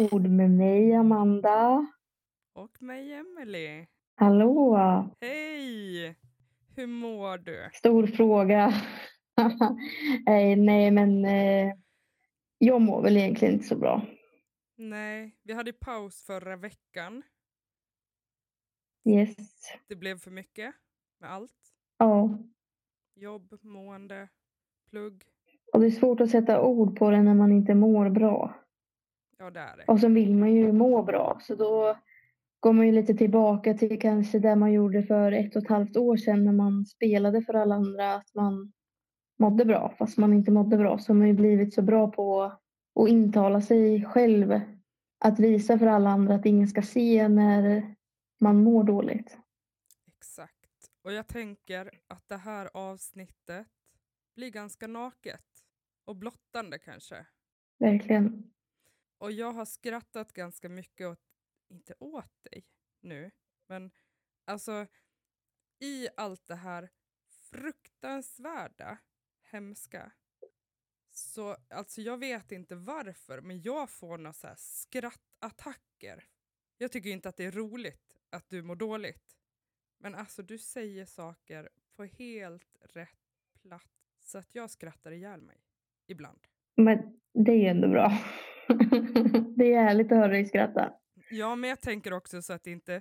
Ord med mig, Amanda. Och mig, Emelie. Hallå! Hej! Hur mår du? Stor fråga. nej, nej, men eh, jag mår väl egentligen inte så bra. Nej, vi hade paus förra veckan. Yes. Det blev för mycket med allt. Ja, Jobb, mående, plugg. och det är svårt att sätta ord på det när man inte mår bra. Ja, det är det. Och så vill man ju må bra, så då går man ju lite tillbaka till kanske det man gjorde för ett och ett halvt år sedan när man spelade för alla andra, att man mådde bra. Fast man inte mådde bra så har man ju blivit så bra på att intala sig själv. Att visa för alla andra att ingen ska se när man mår dåligt. Exakt. Och jag tänker att det här avsnittet blir ganska naket. Och blottande kanske. Verkligen. Och jag har skrattat ganska mycket åt, inte åt dig nu, men alltså i allt det här fruktansvärda, hemska, så alltså jag vet inte varför, men jag får några så här skrattattacker. Jag tycker inte att det är roligt att du mår dåligt. Men alltså du säger saker på helt rätt plats så att jag skrattar ihjäl mig. Ibland. Men det är ju ändå bra. det är härligt att höra dig skratta. Ja, men jag tänker också så att inte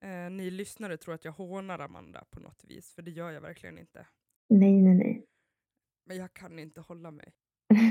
eh, ni lyssnare tror att jag hånar Amanda på något vis, för det gör jag verkligen inte. Nej, nej, nej. Men jag kan inte hålla mig.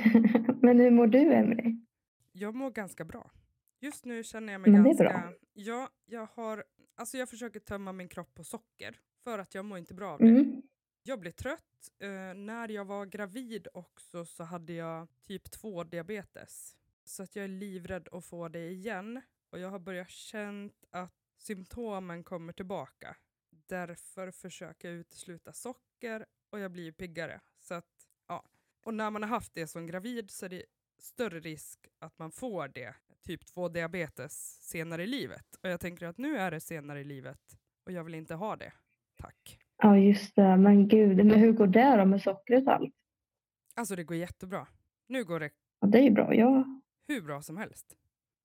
Men hur mår du, Emelie? Jag mår ganska bra. Just nu känner jag mig Men det är ganska... bra. Ja, jag har... Alltså jag försöker tömma min kropp på socker, för att jag mår inte bra av det. Mm. Jag blev trött. Eh, när jag var gravid också så hade jag typ 2 diabetes. Så att jag är livrädd att få det igen. Och jag har börjat känt att symptomen kommer tillbaka. Därför försöker jag utesluta socker och jag blir piggare. Så att, ja. Och när man har haft det som gravid så är det större risk att man får det, typ 2 diabetes, senare i livet. Och jag tänker att nu är det senare i livet och jag vill inte ha det. Tack. Ja, just det. Men gud, men hur går det då med sockret och allt? Alltså det går jättebra. Nu går det Ja, det är bra. Jag, hur bra som helst.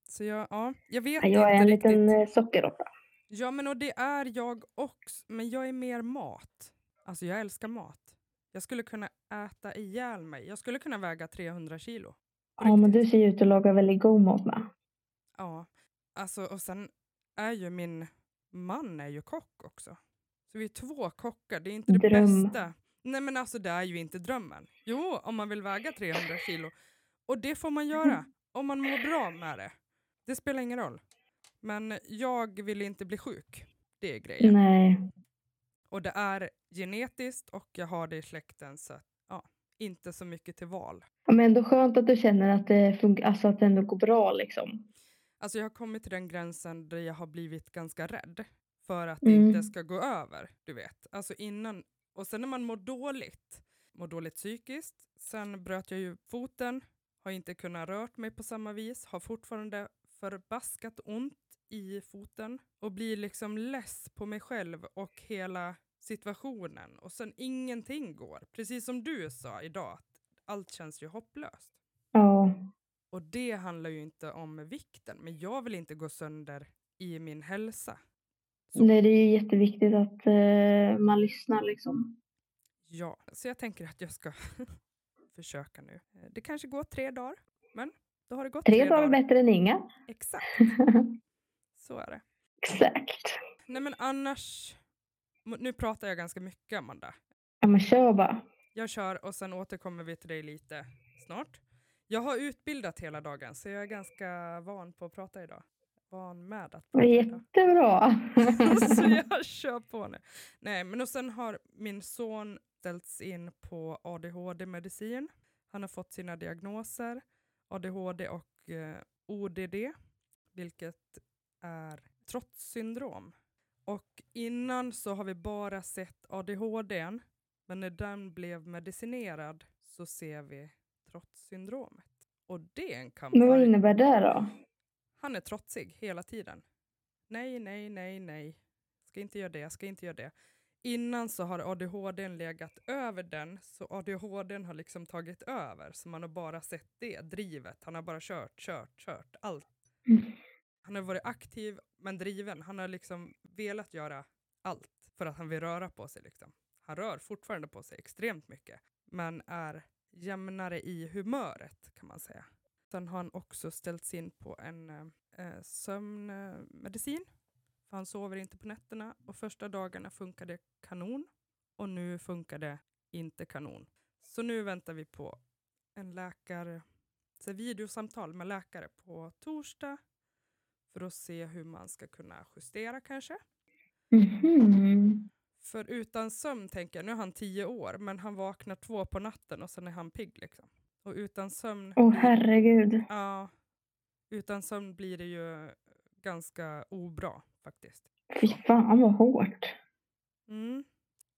Så jag, ja, jag vet jag är inte en riktigt. liten eh, sockerråtta. Ja, men och det är jag också. Men jag är mer mat. Alltså jag älskar mat. Jag skulle kunna äta ihjäl mig. Jag skulle kunna väga 300 kilo. Ja, men riktigt. du ser ju ut att laga väldigt god mat med. Ja, alltså och sen är ju min man är ju kock också. Så vi är två kockar, det är inte det Dröm. bästa. Nej men alltså det är ju inte drömmen. Jo, om man vill väga 300 kilo. Och det får man göra, om man mår bra med det. Det spelar ingen roll. Men jag vill inte bli sjuk. Det är grejen. Nej. Och det är genetiskt och jag har det i släkten så att, ja, inte så mycket till val. Ja, Men ändå skönt att du känner att det, funkar, alltså att det ändå går bra liksom. Alltså jag har kommit till den gränsen där jag har blivit ganska rädd för att Mm. det inte ska gå över, du vet. Alltså innan, och sen när man mår dåligt, mår dåligt psykiskt, sen bröt jag ju foten, har inte kunnat rört mig på samma vis, har fortfarande förbaskat ont i foten och blir liksom less på mig själv och hela situationen och sen ingenting går. Precis som du sa idag, att allt känns ju hopplöst. Ja. Och det handlar ju inte om vikten, men jag vill inte gå sönder i min hälsa. Så. Nej, det är ju jätteviktigt att eh, man lyssnar liksom. Ja, så jag tänker att jag ska försöka nu. Eh, Det kanske går tre dagar, men då har det gått Tre dagar är bättre än inga. Exakt, så är det. Exakt. Nej men annars, nu pratar jag ganska mycket Amanda. Ja, men kör bara. Jag kör och sen återkommer vi till dig lite snart. Jag har utbildat hela dagen så jag är ganska van på att prata idag. Van med att prata idag. Jättebra. så jag kör på nu. Nej, men och sen har min son ställts in på ADHD-medicin. Han har fått sina diagnoser, ADHD och eh, ODD, vilket är trotssyndrom. Och innan så har vi bara sett ADHD, men när den blev medicinerad så ser vi trotssyndromet. Och det kan Men vad innebär det då? Han är trotsig hela tiden. Nej, nej, nej, nej. Ska inte göra det, ska inte göra det innan så har ADHD legat över den, så ADHD har liksom tagit över. Så man har bara sett det drivet. Han har bara kört, kört, kört, allt. Han har varit aktiv men driven. Han har liksom velat göra allt för att han vill röra på sig. Liksom. Han rör fortfarande på sig extremt mycket, men är jämnare i humöret kan man säga. Sen har han också ställts in på en eh, eh sömnmedicin, för han sover inte på nätterna. Och första dagarna funkade kanon, och nu funkar det inte kanon. Så nu väntar vi på en läkare, så videosamtal med läkare på torsdag för att se hur man ska kunna justera kanske. Mhm. För utan sömn tänker jag, nu är han tio år, men han vaknar två på natten och sen är han pigg liksom. Och utan sömn, Åh herregud. ja, utan sömn blir det ju ganska obra faktiskt. Fy fan vad hårt. Mm,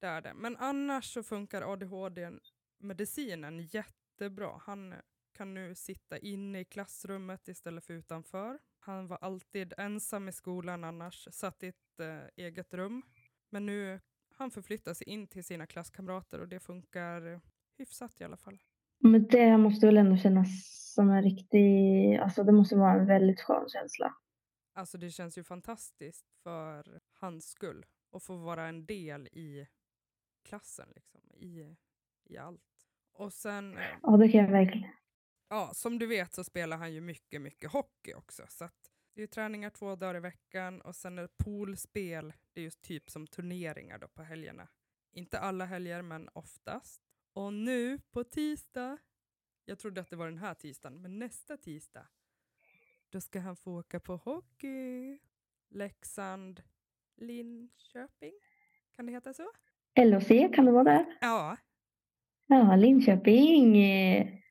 det är det. Men annars så funkar ADHD-medicinen jättebra. Han kan nu sitta inne i klassrummet istället för utanför. Han var alltid ensam i skolan annars, satt i ett eh, eget rum. Men nu han förflyttar sig in till sina klasskamrater och det funkar hyfsat i alla fall. Men det måste väl ändå kännas som en riktig, alltså det måste vara en väldigt skön känsla. Alltså det känns ju fantastiskt för hans skull att få vara en del i klassen, liksom, i, i allt. Och sen, eh, Ja, det kan jag verkligen. ja, som du vet så spelar han ju mycket, mycket hockey också. Så att det är träningar två dagar i veckan och sen är det poolspel, det är just typ som turneringar då på helgerna. Inte alla helger, men oftast. Och nu på tisdag, jag trodde att det var den här tisdagen, men nästa tisdag, då ska han få åka på hockey. Leksand, Linköping, kan det heta så? LHC, kan det vara det? Ja, Ja, Linköping.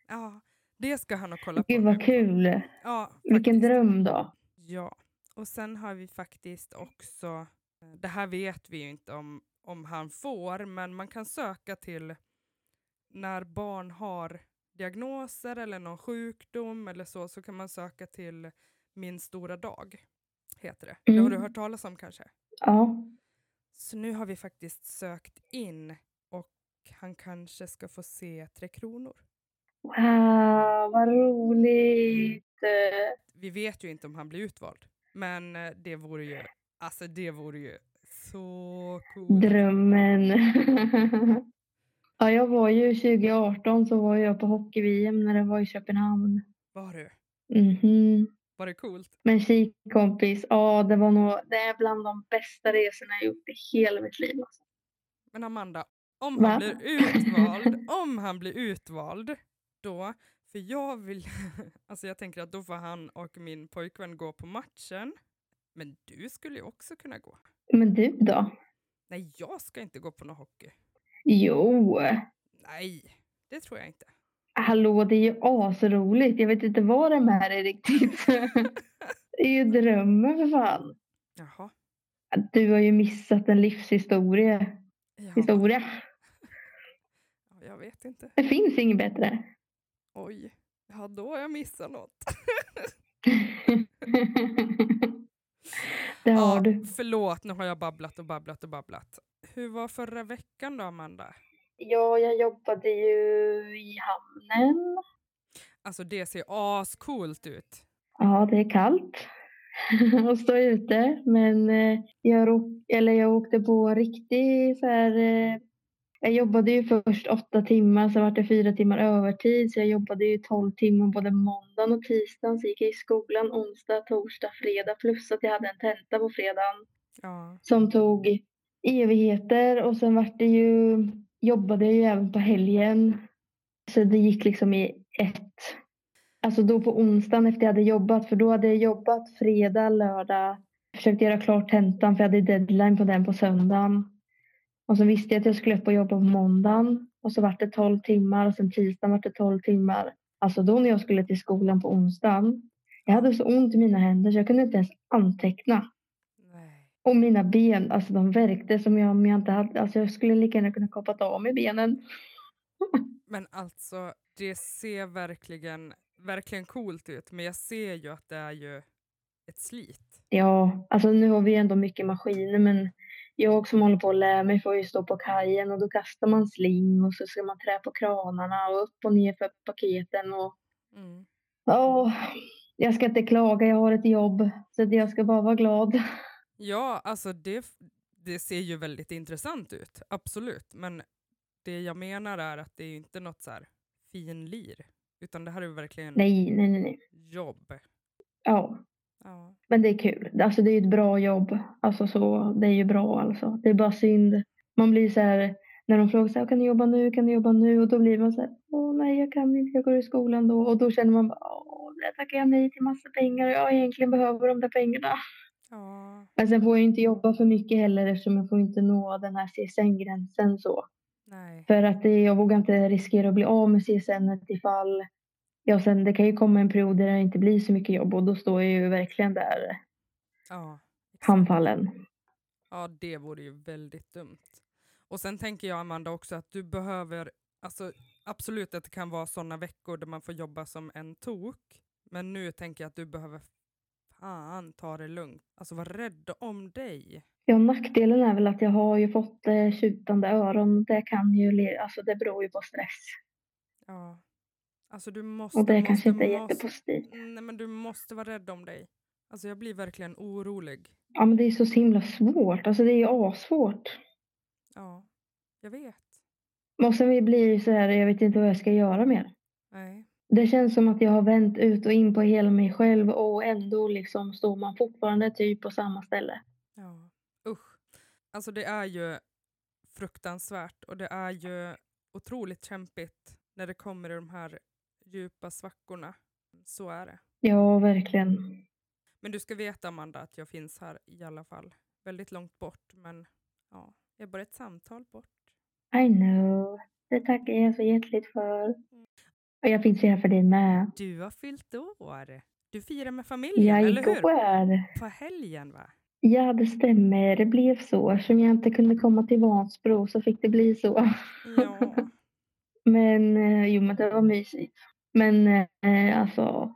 ja, det ska han och kolla på. Gud vad kul. Ja, Vilken dröm då. Ja, och sen har vi faktiskt också, eh, det här vet vi ju inte om, om han får, men man kan söka till när barn har diagnoser eller någon sjukdom eller så, så kan man söka till Min stora dag, heter det. Det har du Mm. hört talas om kanske? Ja. Så nu har vi faktiskt sökt in och han kanske ska få se Tre Kronor. Wow, vad roligt. Vi vet ju inte om han blir utvald, men eh, det vore ju, alltså det vore ju så coolt. Drömmen. ja, jag var ju 2018 så var jag på hockey-VM när det var i Köpenhamn. Var du? Mhm. Var det coolt? Men tjejkompis, ja det var nog, det är bland de bästa resorna jag gjort i hela mitt liv. Alltså. Men Amanda, om Va? han blir utvald, om han blir utvald, då, för jag vill, alltså jag tänker att då får han och min pojkvän gå på matchen, men du skulle ju också kunna gå. Men du då? Nej, jag ska inte gå på någon hockey. Jo, Nej, det tror jag inte. hallå det är ju asroligt. Jag vet inte vad det är med dig riktigt. det är ju drömmen för fan. Jaha. Du har ju missat en livshistoria. Ja, Historia. jag vet inte. Det finns inget bättre. Oj, ja då har jag missat något. det har ja, du. Förlåt, nu har jag babblat och babblat och babblat. Hur var förra veckan då, Amanda? Ja, jag jobbade ju i hamnen. Alltså det ser ascoolt ut. Ja, det är kallt att stå ute. Men eh, jag, eller jag åkte på en riktig så här, eh, Jag jobbade ju först åtta timmar, så var det fyra timmar övertid. Så jag jobbade ju tolv timmar både måndagen och tisdagen. Så gick jag i skolan onsdag, torsdag, fredag. Plus att jag hade en tenta på fredagen Ja. som tog evigheter. Och sen vart det ju, jobbade jag ju även på helgen. Så det gick liksom i ett. Alltså då på onsdagen efter jag hade jobbat. För då hade jag jobbat fredag, lördag. Försökte göra klart tentan för jag hade deadline på den på söndagen. Och så visste jag att jag skulle upp och jobba på måndagen. Och så vart det 12 timmar och sen tisdagen vart det 12 timmar. Alltså då när jag skulle till skolan på onsdagen. Jag hade så ont i mina händer så jag kunde inte ens anteckna. Och mina ben, alltså de värkte som jag, om jag inte hade, alltså jag skulle lika gärna kunna kapat av mig benen. Men alltså, det ser verkligen, verkligen coolt ut. Men jag ser ju att det är ju ett slit. Ja, alltså nu har vi ändå mycket maskiner men jag som håller på att lära mig får ju stå på kajen och då kastar man sling och så ska man trä på kranarna och upp och ner för paketen och Mm. ja, jag ska inte klaga, jag har ett jobb så jag ska bara vara glad. Ja, alltså det, det ser ju väldigt intressant ut, absolut. Men det jag menar är att det är inte något så här finlir, utan det här är verkligen Nej, nej, nej, nej. jobb. Ja, Ja. men det är kul. Alltså det är ju ett bra jobb. Alltså så, det är ju bra alltså. Det är bara synd. Man blir så här, när de frågar så här, kan du jobba nu, kan du jobba nu? Och då blir man så här, åh nej jag kan inte, jag går i skolan då. Och då känner man bara, åh, där tackar jag nej till massa pengar och jag egentligen behöver de där pengarna. Ja. Men sen får jag inte jobba för mycket heller eftersom jag får inte nå den här CSN-gränsen så. Nej. För att det, jag vågar inte riskera att bli av med CSN ifall Ja, sen det kan ju komma en period där det inte blir så mycket jobb och då står jag ju verkligen där Ja. handfallen. Ja, det vore ju väldigt dumt. Och sen tänker jag Amanda också att du behöver, alltså absolut att det kan vara sådana veckor där man får jobba som en tok, men nu tänker jag att du behöver fan ta det lugnt. Alltså var rädd om dig. Ja, nackdelen är väl att jag har ju fått eh, tjutande öron. Det kan ju, alltså det beror ju på stress. Ja. Alltså du måste, Och det måste, kanske inte är måste, jättepositivt. Nej men du måste vara rädd om dig. Alltså jag blir verkligen orolig. Ja, men det är så himla svårt. Alltså det är ju assvårt. Ja, jag vet. Och sen blir det så här, jag vet inte vad jag ska göra mer. Nej. Det känns som att jag har vänt ut och in på hela mig själv och ändå liksom står man fortfarande typ på samma ställe. Ja, usch. Alltså det är ju fruktansvärt och det är ju otroligt kämpigt när det kommer i de här djupa svackorna. Så är det. Ja, verkligen. Men du ska veta Amanda att jag finns här i alla fall. Väldigt långt bort men ja, jag är bara ett samtal bort. I know. Det tackar jag så hjärtligt för. Och jag finns här för dig med. Du har fyllt år. Du firar med familjen, eller hur? Igår. På helgen va? Ja, det stämmer. Det blev så. Eftersom jag inte kunde komma till Vansbro så fick det bli så. Ja. Men eh, jo, men det var mysigt. Men eh, alltså,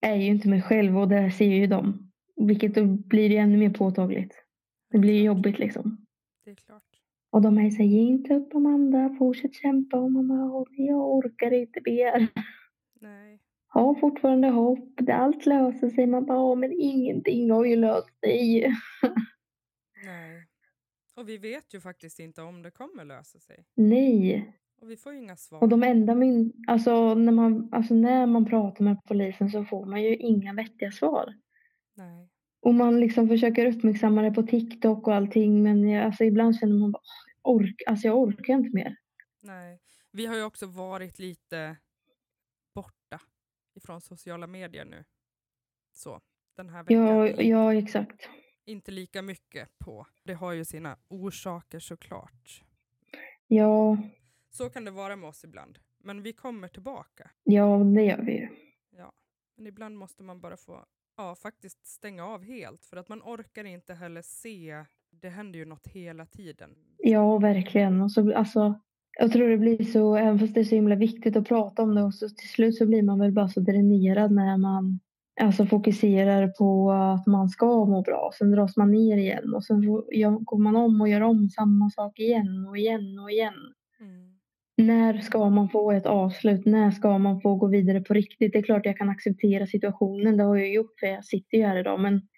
jag är ju inte mig själv och det ser ju de. Vilket då blir det ännu mer påtagligt. Det blir jobbigt liksom. Det är klart. Och de här, ge inte upp Amanda, fortsätt kämpa. Och "Åh, jag orkar inte mer. Nej. Ha fortfarande hopp, det allt löser sig. Man bara, "Ja, men ingenting har ju löst sig. Nej. Och vi vet ju faktiskt inte om det kommer lösa sig. Nej. Och vi får ju inga svar. Och de enda min, alltså när man, alltså när man pratar med polisen så får man ju inga vettiga svar. Nej. Och man liksom försöker uppmärksamma det på TikTok och allting men jag, alltså ibland känner man bara, "Åh, ork, alltså jag orkar inte mer. Nej. Vi har ju också varit lite borta ifrån sociala medier nu. Så, den här veckan. Ja, ja exakt. Inte lika mycket på. Det har ju sina orsaker såklart. Ja, Så kan det vara med oss ibland. Men vi kommer tillbaka. ja det gör vi ju. Ja. Men ibland måste man bara få ja, faktiskt stänga av helt. För att man orkar inte heller se. Det händer ju något hela tiden. Ja, verkligen. Och så, alltså, jag tror det blir så, även fast det är så himla viktigt att prata om det, och så till slut så blir man väl bara så dränerad när man alltså, fokuserar på att man ska må bra. Sen dras man ner igen och sen går man om och gör om samma sak igen och igen och igen. När ska man få ett avslut? När ska man få gå vidare på riktigt? Det är klart jag kan acceptera situationen, det har jag gjort för jag sitter ju här idag. Men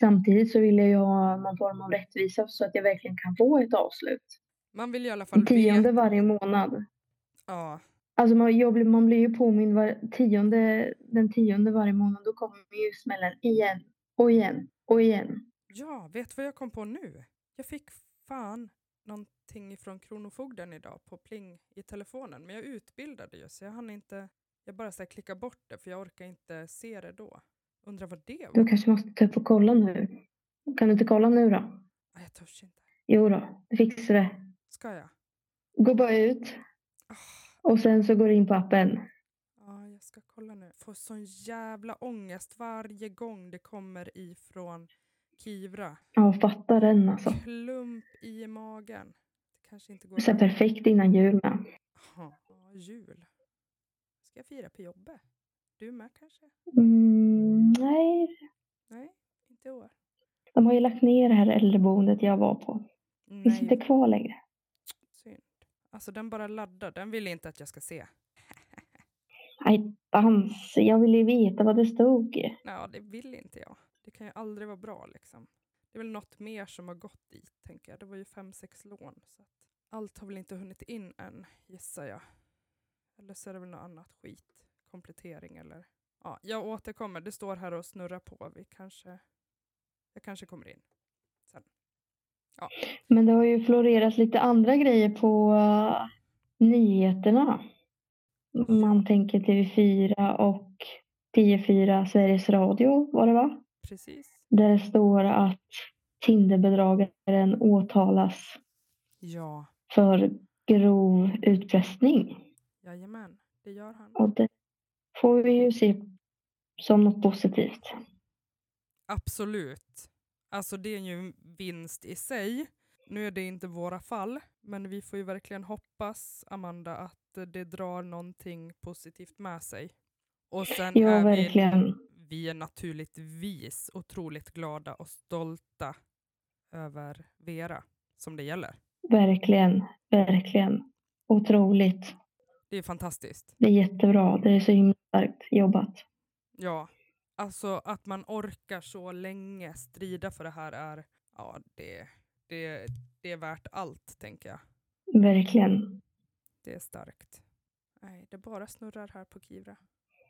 samtidigt så vill jag ju ha någon form av rättvisa så att jag verkligen kan få ett avslut. Man vill i alla fall Tionde veta. varje månad. Ja, Alltså man, jag blir, man blir ju påmind var, tionde, den tionde varje månad. Då kommer ju smällen igen och igen och igen. ja, vet du vad jag kom på nu? Jag fick fan någonting ifrån Kronofogden idag på pling i telefonen. Men jag utbildade ju så jag hann inte. Jag bara så här klickar bort det för jag orkar inte se det då. Undrar vad det var? Du kanske måste upp och kolla nu. Kan du inte kolla nu då? Nej, jag törs inte. Jo då, det fixar det. Ska jag? Gå bara ut Ah, och sen så går du in på appen. Ja, jag ska kolla nu. Får sån jävla ångest varje gång det kommer ifrån Kivra. Ja, fatta den alltså. Klump i magen. Det kanske inte går. Så perfekt innan jul med. Ja, jul. Ska jag fira på jobbet? Du med kanske? Mm, nej, Nej, inte i år. de har ju lagt ner det här äldreboendet jag var på. Finns inte Nej, kvar längre. synd. Alltså den bara laddar, den vill inte att jag ska se. Nej, dans. Jag ville ju veta vad det stod. Ja, det vill inte jag. Det kan ju aldrig vara bra liksom. Det är väl något mer som har gått dit, tänker jag. Det var ju fem, sex lån. Så att allt har väl inte hunnit in än, gissar jag. Eller så är det väl något annat skit. Komplettering eller... Ja, jag återkommer. Det står här och snurrar på. Vi kanske... Jag kanske kommer in. sen. Men det har ju florerat lite andra grejer på uh, nyheterna. Man tänker TV4 och P4 Sveriges Radio var det va? Precis. Där det står att Tinderbedragaren åtalas Ja, för grov utpressning. jajamän. Det gör han. Och det får vi ju se som något positivt. Absolut. Alltså det är ju en vinst i sig. Nu är det inte våra fall, men vi får ju verkligen hoppas, Amanda, att det drar någonting positivt med sig. Och sen Ja, är verkligen. vi är naturligtvis otroligt glada och stolta över Vera som det gäller. Verkligen. Verkligen. Otroligt. Det är fantastiskt. Det är jättebra. Det är så himla starkt jobbat. Ja, alltså att man orkar så länge strida för det här är, ja, det, det, det är värt allt, tänker jag. Verkligen. Det är starkt. Nej, det bara snurrar här på Kivra.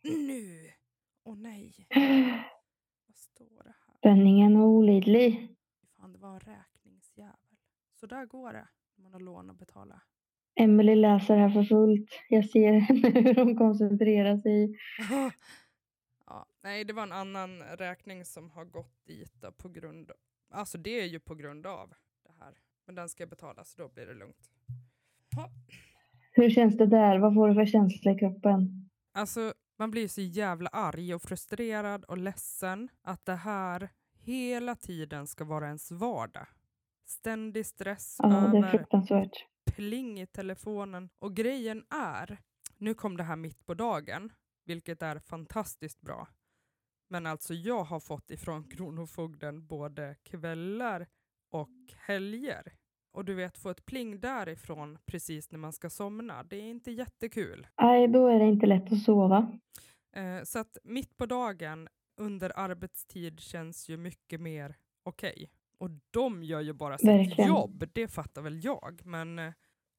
Nu! Åh nej, vad står det här? Spänningen är olidlig. Fan, det var en räkningsjävel. Så där går det när man har lån att betala. Emily läser här för fullt. Jag ser henne hur hon koncentrerar sig. ja, nej, det var en annan räkning som har gått dit på grund Alltså det är ju på grund av det här. Men den ska betalas, så då blir det lugnt. Ha. Hur känns det där? Vad får du för känsla i kroppen? Alltså, man blir så jävla arg och frustrerad och ledsen att det här hela tiden ska vara ens vardag. Ständig stress Ja, över pling i telefonen. Och grejen är, nu kom det här mitt på dagen, vilket är fantastiskt bra. Men alltså jag har fått ifrån Kronofogden både kvällar och helger. Och du vet, få ett pling därifrån precis när man ska somna, det är inte jättekul. Nej, då är det inte lätt att sova. Eh, så att mitt på dagen under arbetstid känns ju mycket mer okej. Och de gör ju bara sitt Verkligen. jobb, det fattar väl jag. Men eh,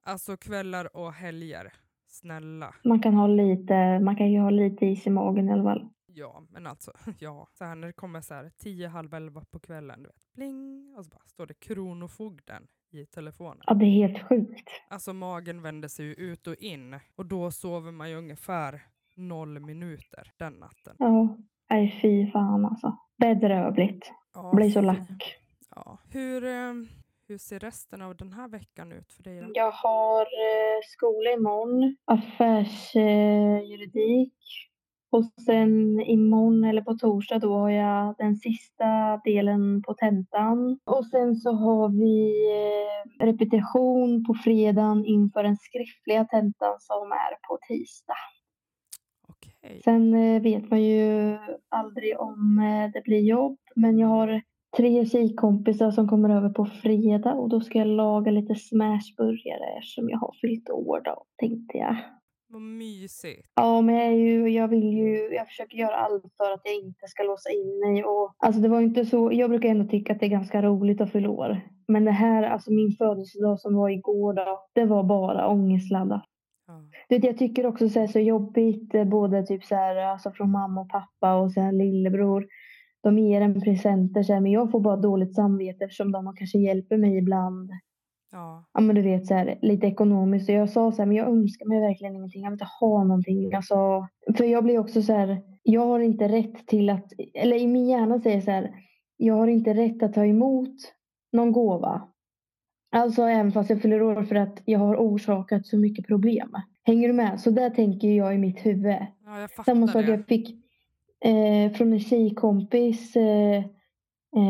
alltså kvällar och helger, snälla. Man kan ha lite, man kan ju ha lite is i magen i alla fall. Ja, men alltså, ja. Så här när det kommer så här tio, halv elva på kvällen, du vet, bling, och så bara står det Kronofogden i telefonen. Ja, det är helt sjukt. Alltså magen vänder sig ju ut och in och då sover man ju ungefär noll minuter den natten. Ja, nej fy fan alltså. Bedrövligt. Ja, blir så lack. Ja. Hur, eh, hur ser resten av den här veckan ut för dig då? Jag har eh, skola imorgon, affärsjuridik. Och sen imorgon eller på torsdag då har jag den sista delen på tentan. Och sen så har vi eh, repetition på fredagen inför den skriftliga tentan som är på tisdag. Okej. Sen eh, vet man ju aldrig om eh, det blir jobb. Men jag har tre tjejkompisar som kommer över på fredag och då ska jag laga lite smashburgare som jag har fyllt år då, tänkte jag. Vad mysigt. Ja, men jag, är ju, jag vill ju, jag försöker göra allt för att jag inte ska låsa in mig. Och, alltså det var inte så, jag brukar ändå tycka att det är ganska roligt att fylla år. Men det här, alltså min födelsedag som var igår då, det var bara ångestladdat. Vet, jag tycker också så, här, så jobbigt, eh, både typ så här, alltså från mamma och pappa och sen lillebror. De ger en presenter så här, men jag får bara dåligt samvete eftersom de kanske hjälper mig ibland. Ja. Ja men du vet så här, lite ekonomiskt. Och jag sa så här, men jag önskar mig verkligen ingenting. Jag vill inte ha någonting. Alltså, för jag blir också så här, jag har inte rätt till att, eller i min hjärna säger så här, jag har inte rätt att ta emot någon gåva. Alltså även fast jag fyller år för att jag har orsakat så mycket problem. Hänger du med? Så där tänker jag i mitt huvud. ja, Samma sak jag fick eh, från en tjejkompis. Eh,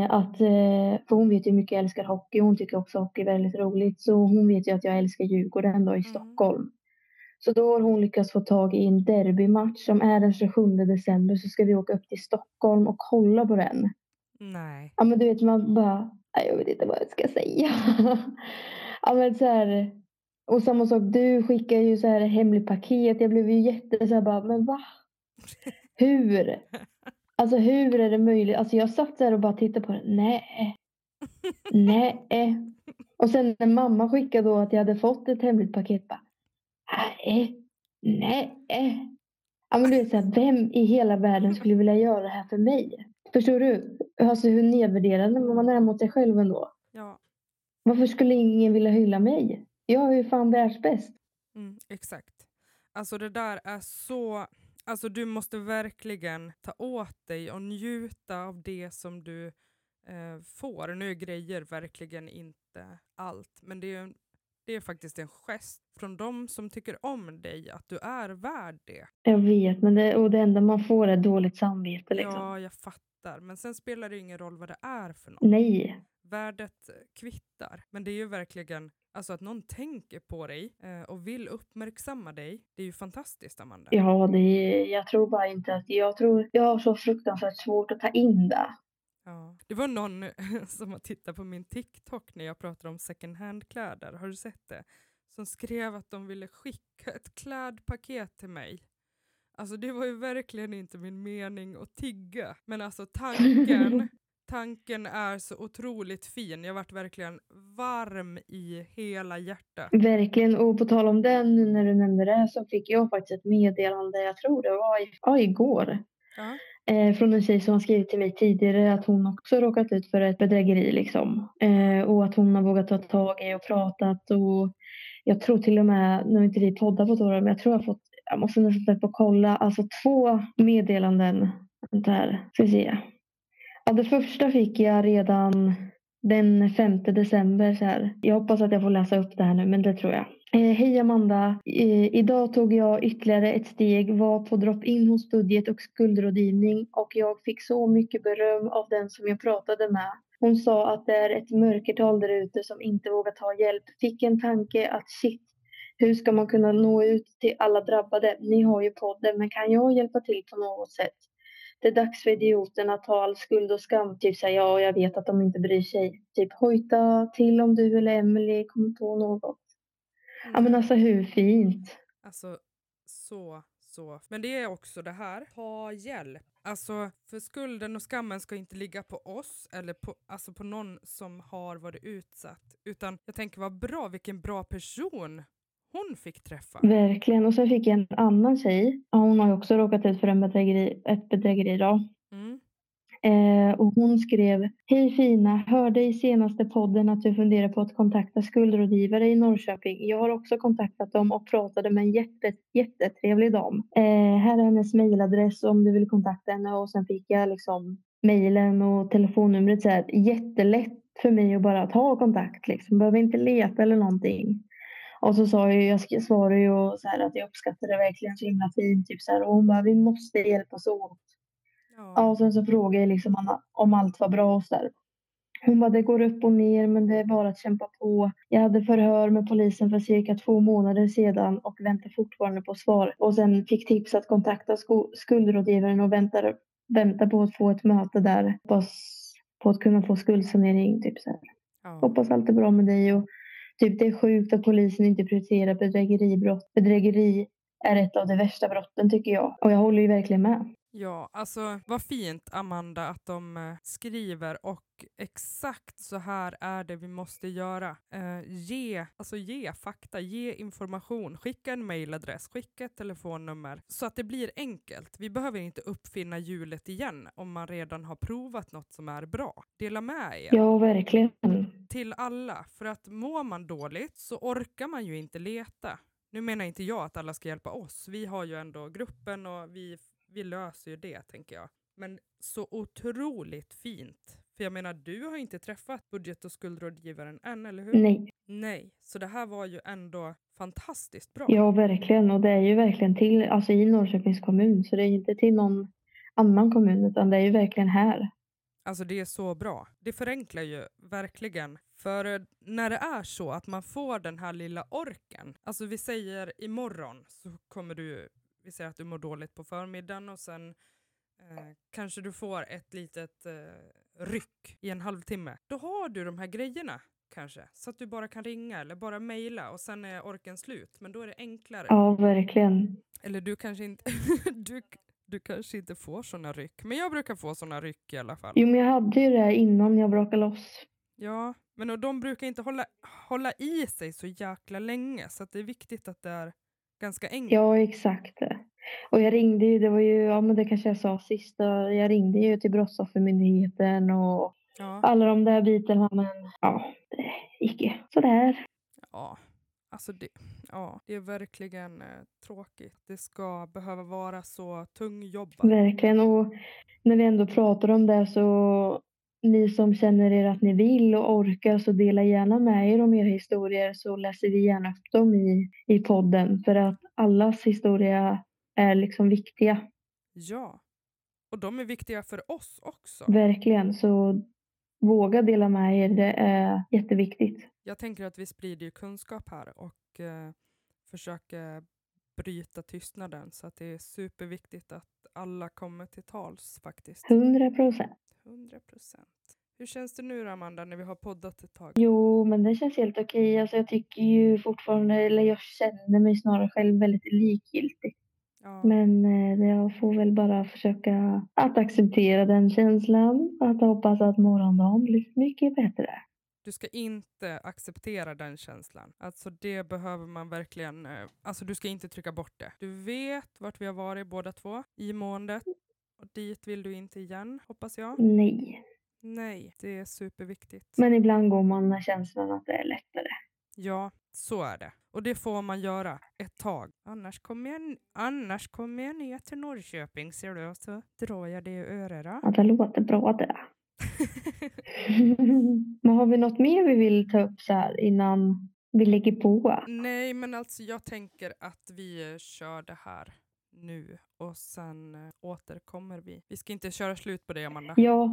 att, eh, för hon vet ju hur mycket jag älskar hockey. Hon tycker också hockey är väldigt roligt. Så hon vet ju att jag älskar Djurgården då i Mm. Stockholm. Så då har hon lyckats få tag i en derbymatch som är den 27 december. Så ska vi åka upp till Stockholm och kolla på den. Nej. Ja men du vet man bara, jag vet inte vad jag ska säga. ja, men så här, och samma sak, du skickar ju så här hemligt paket. Jag blev ju jätte så här bara, men va? Hur? Alltså hur är det möjligt? Alltså jag satt där och bara tittade på det. Nej. Nej. Och sen när mamma skickade då att jag hade fått ett hemligt paket. Bara, nej. Nej. Ja, men du vet så här, vem i hela världen skulle vilja göra det här för mig? Förstår du? Alltså hur nedvärderande man är mot sig själv ändå. Ja. Varför skulle ingen vilja hylla mig? Jag är ju fan världsbäst. Mm, exakt. Alltså det där är så... Alltså du måste verkligen ta åt dig och njuta av det som du eh, får. Nu är grejer verkligen inte allt, men det är, det är faktiskt en gest från de som tycker om dig, att du är värd det. Jag vet, men det, och det enda man får är dåligt samvete. Liksom. Ja, jag fattar. Men sen spelar det ingen roll vad det är för något. Nej. Värdet kvittar. Men det är ju verkligen Alltså att någon tänker på dig eh, och vill uppmärksamma dig, det är ju fantastiskt Amanda. Ja, det är, jag tror bara inte att, jag tror, jag har så fruktansvärt svårt att ta in det. Ja. Det var någon som har tittat på min TikTok när jag pratade om second hand-kläder, har du sett det? Som skrev att de ville skicka ett klädpaket till mig. Alltså det var ju verkligen inte min mening att tigga, men alltså tanken Tanken är så otroligt fin. Jag varit verkligen varm i hela hjärtat. Verkligen. Och på tal om den, när du nämnde det, så fick jag faktiskt ett meddelande, jag tror det var i, ja, igår. Ja. Eh, från en tjej som har skrivit till mig tidigare att hon också råkat ut för ett bedrägeri. Liksom. Eh, och att hon har vågat ta tag i och pratat. Och jag tror till och med, nu har inte vi poddat på ett år, men jag tror jag har fått, jag måste nästan på kolla, alltså två meddelanden. Där, ska vi se. Ja, det första fick jag redan den 5 december. Så här. Jag hoppas att jag får läsa upp det här nu, men det tror jag. Eh, Hej Amanda! Eh, idag tog jag ytterligare ett steg, var på drop-in hos budget och skuldrådgivning och jag fick så mycket beröm av den som jag pratade med. Hon sa att det är ett mörkertal där ute som inte vågar ta hjälp. Fick en tanke att shit, hur ska man kunna nå ut till alla drabbade? Ni har ju podden, men kan jag hjälpa till på något sätt? Det är dags för idioterna att ta all skuld och skam. Typ säga ja, jag vet att de inte bryr sig. Typ hojta till om du eller Emily kommer på något. Mm. Ja men mm. alltså hur fint? Alltså så, så. Men det är också det här, ta hjälp. Alltså för skulden och skammen ska inte ligga på oss eller på, alltså på någon som har varit utsatt. Utan jag tänker vad bra, vilken bra person hon fick träffa. Verkligen. Och sen fick jag en annan tjej. Hon har också råkat ut för en bedrägeri, ett bedrägeri. Då. Mm. Eh, och hon skrev Hej fina, hörde i senaste podden att du funderar på att kontakta skuldrådgivare i Norrköping. Jag har också kontaktat dem och pratade med en jätte, jättetrevlig dam. Eh, här är hennes mejladress om du vill kontakta henne och sen fick jag liksom mejlen och telefonnumret. Så här, jättelätt för mig att bara ta kontakt. Liksom. Behöver inte leta eller någonting. Och så sa jag, jag svarade ju så här att jag uppskattar det verkligen så himla fint. Typ så här, och hon bara, vi måste hjälpas åt. Ja. ja och sen så frågade jag liksom om, om allt var bra och så där. Hon bara, det går upp och ner men det är bara att kämpa på. Jag hade förhör med polisen för cirka två månader sedan och väntar fortfarande på svar. Och sen fick tips att kontakta skuldrådgivaren och väntar, väntar på att få ett möte där. Hoppas på att kunna få skuldsanering. Typ så här. Ja. Hoppas allt är bra med dig. Och Typ det är sjukt att polisen inte prioriterar bedrägeribrott. Bedrägeri är ett av de värsta brotten tycker jag. Och jag håller ju verkligen med. Ja, alltså vad fint Amanda att de eh, skriver och exakt så här är det vi måste göra. Eh, ge, alltså ge fakta, ge information, skicka en mailadress, skicka ett telefonnummer så att det blir enkelt. Vi behöver inte uppfinna hjulet igen om man redan har provat något som är bra. Dela med er. Ja, verkligen. Till alla, för att mår man dåligt så orkar man ju inte leta. Nu menar inte jag att alla ska hjälpa oss. Vi har ju ändå gruppen och vi vi löser ju det, tänker jag. Men så otroligt fint. För jag menar, du har inte träffat budget och skuldrådgivaren än, eller hur? Nej. Nej, så det här var ju ändå fantastiskt bra. Ja, verkligen. Och det är ju verkligen till, alltså i Norrköpings kommun, så det är inte till någon annan kommun, utan det är ju verkligen här. Alltså det är så bra. Det förenklar ju verkligen. För när det är så att man får den här lilla orken, alltså vi säger imorgon så kommer du vi säger att du mår dåligt på förmiddagen och sen Eh, kanske du får ett litet eh, ryck i en halvtimme. Då har du de här grejerna kanske. Så att du bara kan ringa eller bara mejla och sen är orken slut. Men då är det enklare. Ja, verkligen. Eller du kanske inte, du, du kanske inte får såna ryck. Men jag brukar få såna ryck i alla fall. Jo, men jag hade ju det innan jag brakade loss. Ja, men och de brukar inte hålla, hålla i sig så jäkla länge. Så att det är viktigt att det är ganska enkelt. Ja, exakt. Och jag ringde ju, det var ju, ja men det kanske jag sa sist, jag ringde ju till Brottsoffermyndigheten och Ja, alla de där bitarna men ja, det gick ju sådär. ja. Alltså det, ja, det är verkligen eh, tråkigt. Det ska behöva vara så tungjobbat. Verkligen. Och när vi ändå pratar om det så ni som känner er att ni vill och orkar så dela gärna med er om era historier så läser vi gärna upp dem i, i podden för att allas historia är liksom viktiga. Ja. Och de är viktiga för oss också. Verkligen. Så våga dela med er. Det är jätteviktigt. Jag tänker att vi sprider ju kunskap här och eh, försöker bryta tystnaden. Så att det är superviktigt att alla kommer till tals faktiskt. 100 procent. 100 procent. Hur känns det nu då, Amanda när vi har poddat ett tag? Jo, men det känns helt okej. Alltså, jag tycker ju fortfarande, eller jag känner mig snarare själv väldigt likgiltig. Ja, Men eh, jag får väl bara försöka att acceptera den känslan. Att hoppas att morgondagen blir mycket bättre. du ska inte acceptera den känslan. Alltså det behöver man verkligen, eh, alltså du ska inte trycka bort det. Du vet vart vi har varit båda två i måendet och dit vill du inte igen, hoppas jag. Nej. Nej, det är superviktigt. Men ibland går man med känslan att det är lättare. Ja, så är det. Och det får man göra ett tag. Annars kommer jag, annars kommer jag ner till Norrköping ser du och så drar jag det i öronen. Ja, det låter bra det. Men har vi något mer vi vill ta upp så här innan vi lägger på? Nej, men alltså jag tänker att vi kör det här nu och sen eh, återkommer vi. Vi ska inte köra slut på det, Amanda. Ja,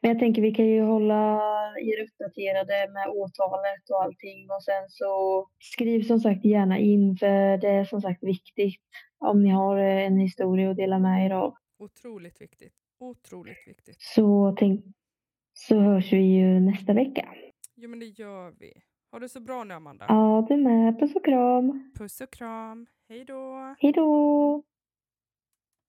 men jag tänker vi kan ju hålla er uppdaterade med åtalet och allting och sen så skriv som sagt gärna in för det är som sagt viktigt om ni har eh, en historia att dela med er av. Otroligt viktigt. Otroligt viktigt. Så, tänk, så hörs vi ju nästa vecka. Jo, men det gör vi. Ha det så bra nu, Amanda. Ja, du med. Puss och kram. Puss och kram. Hej då. Hej då!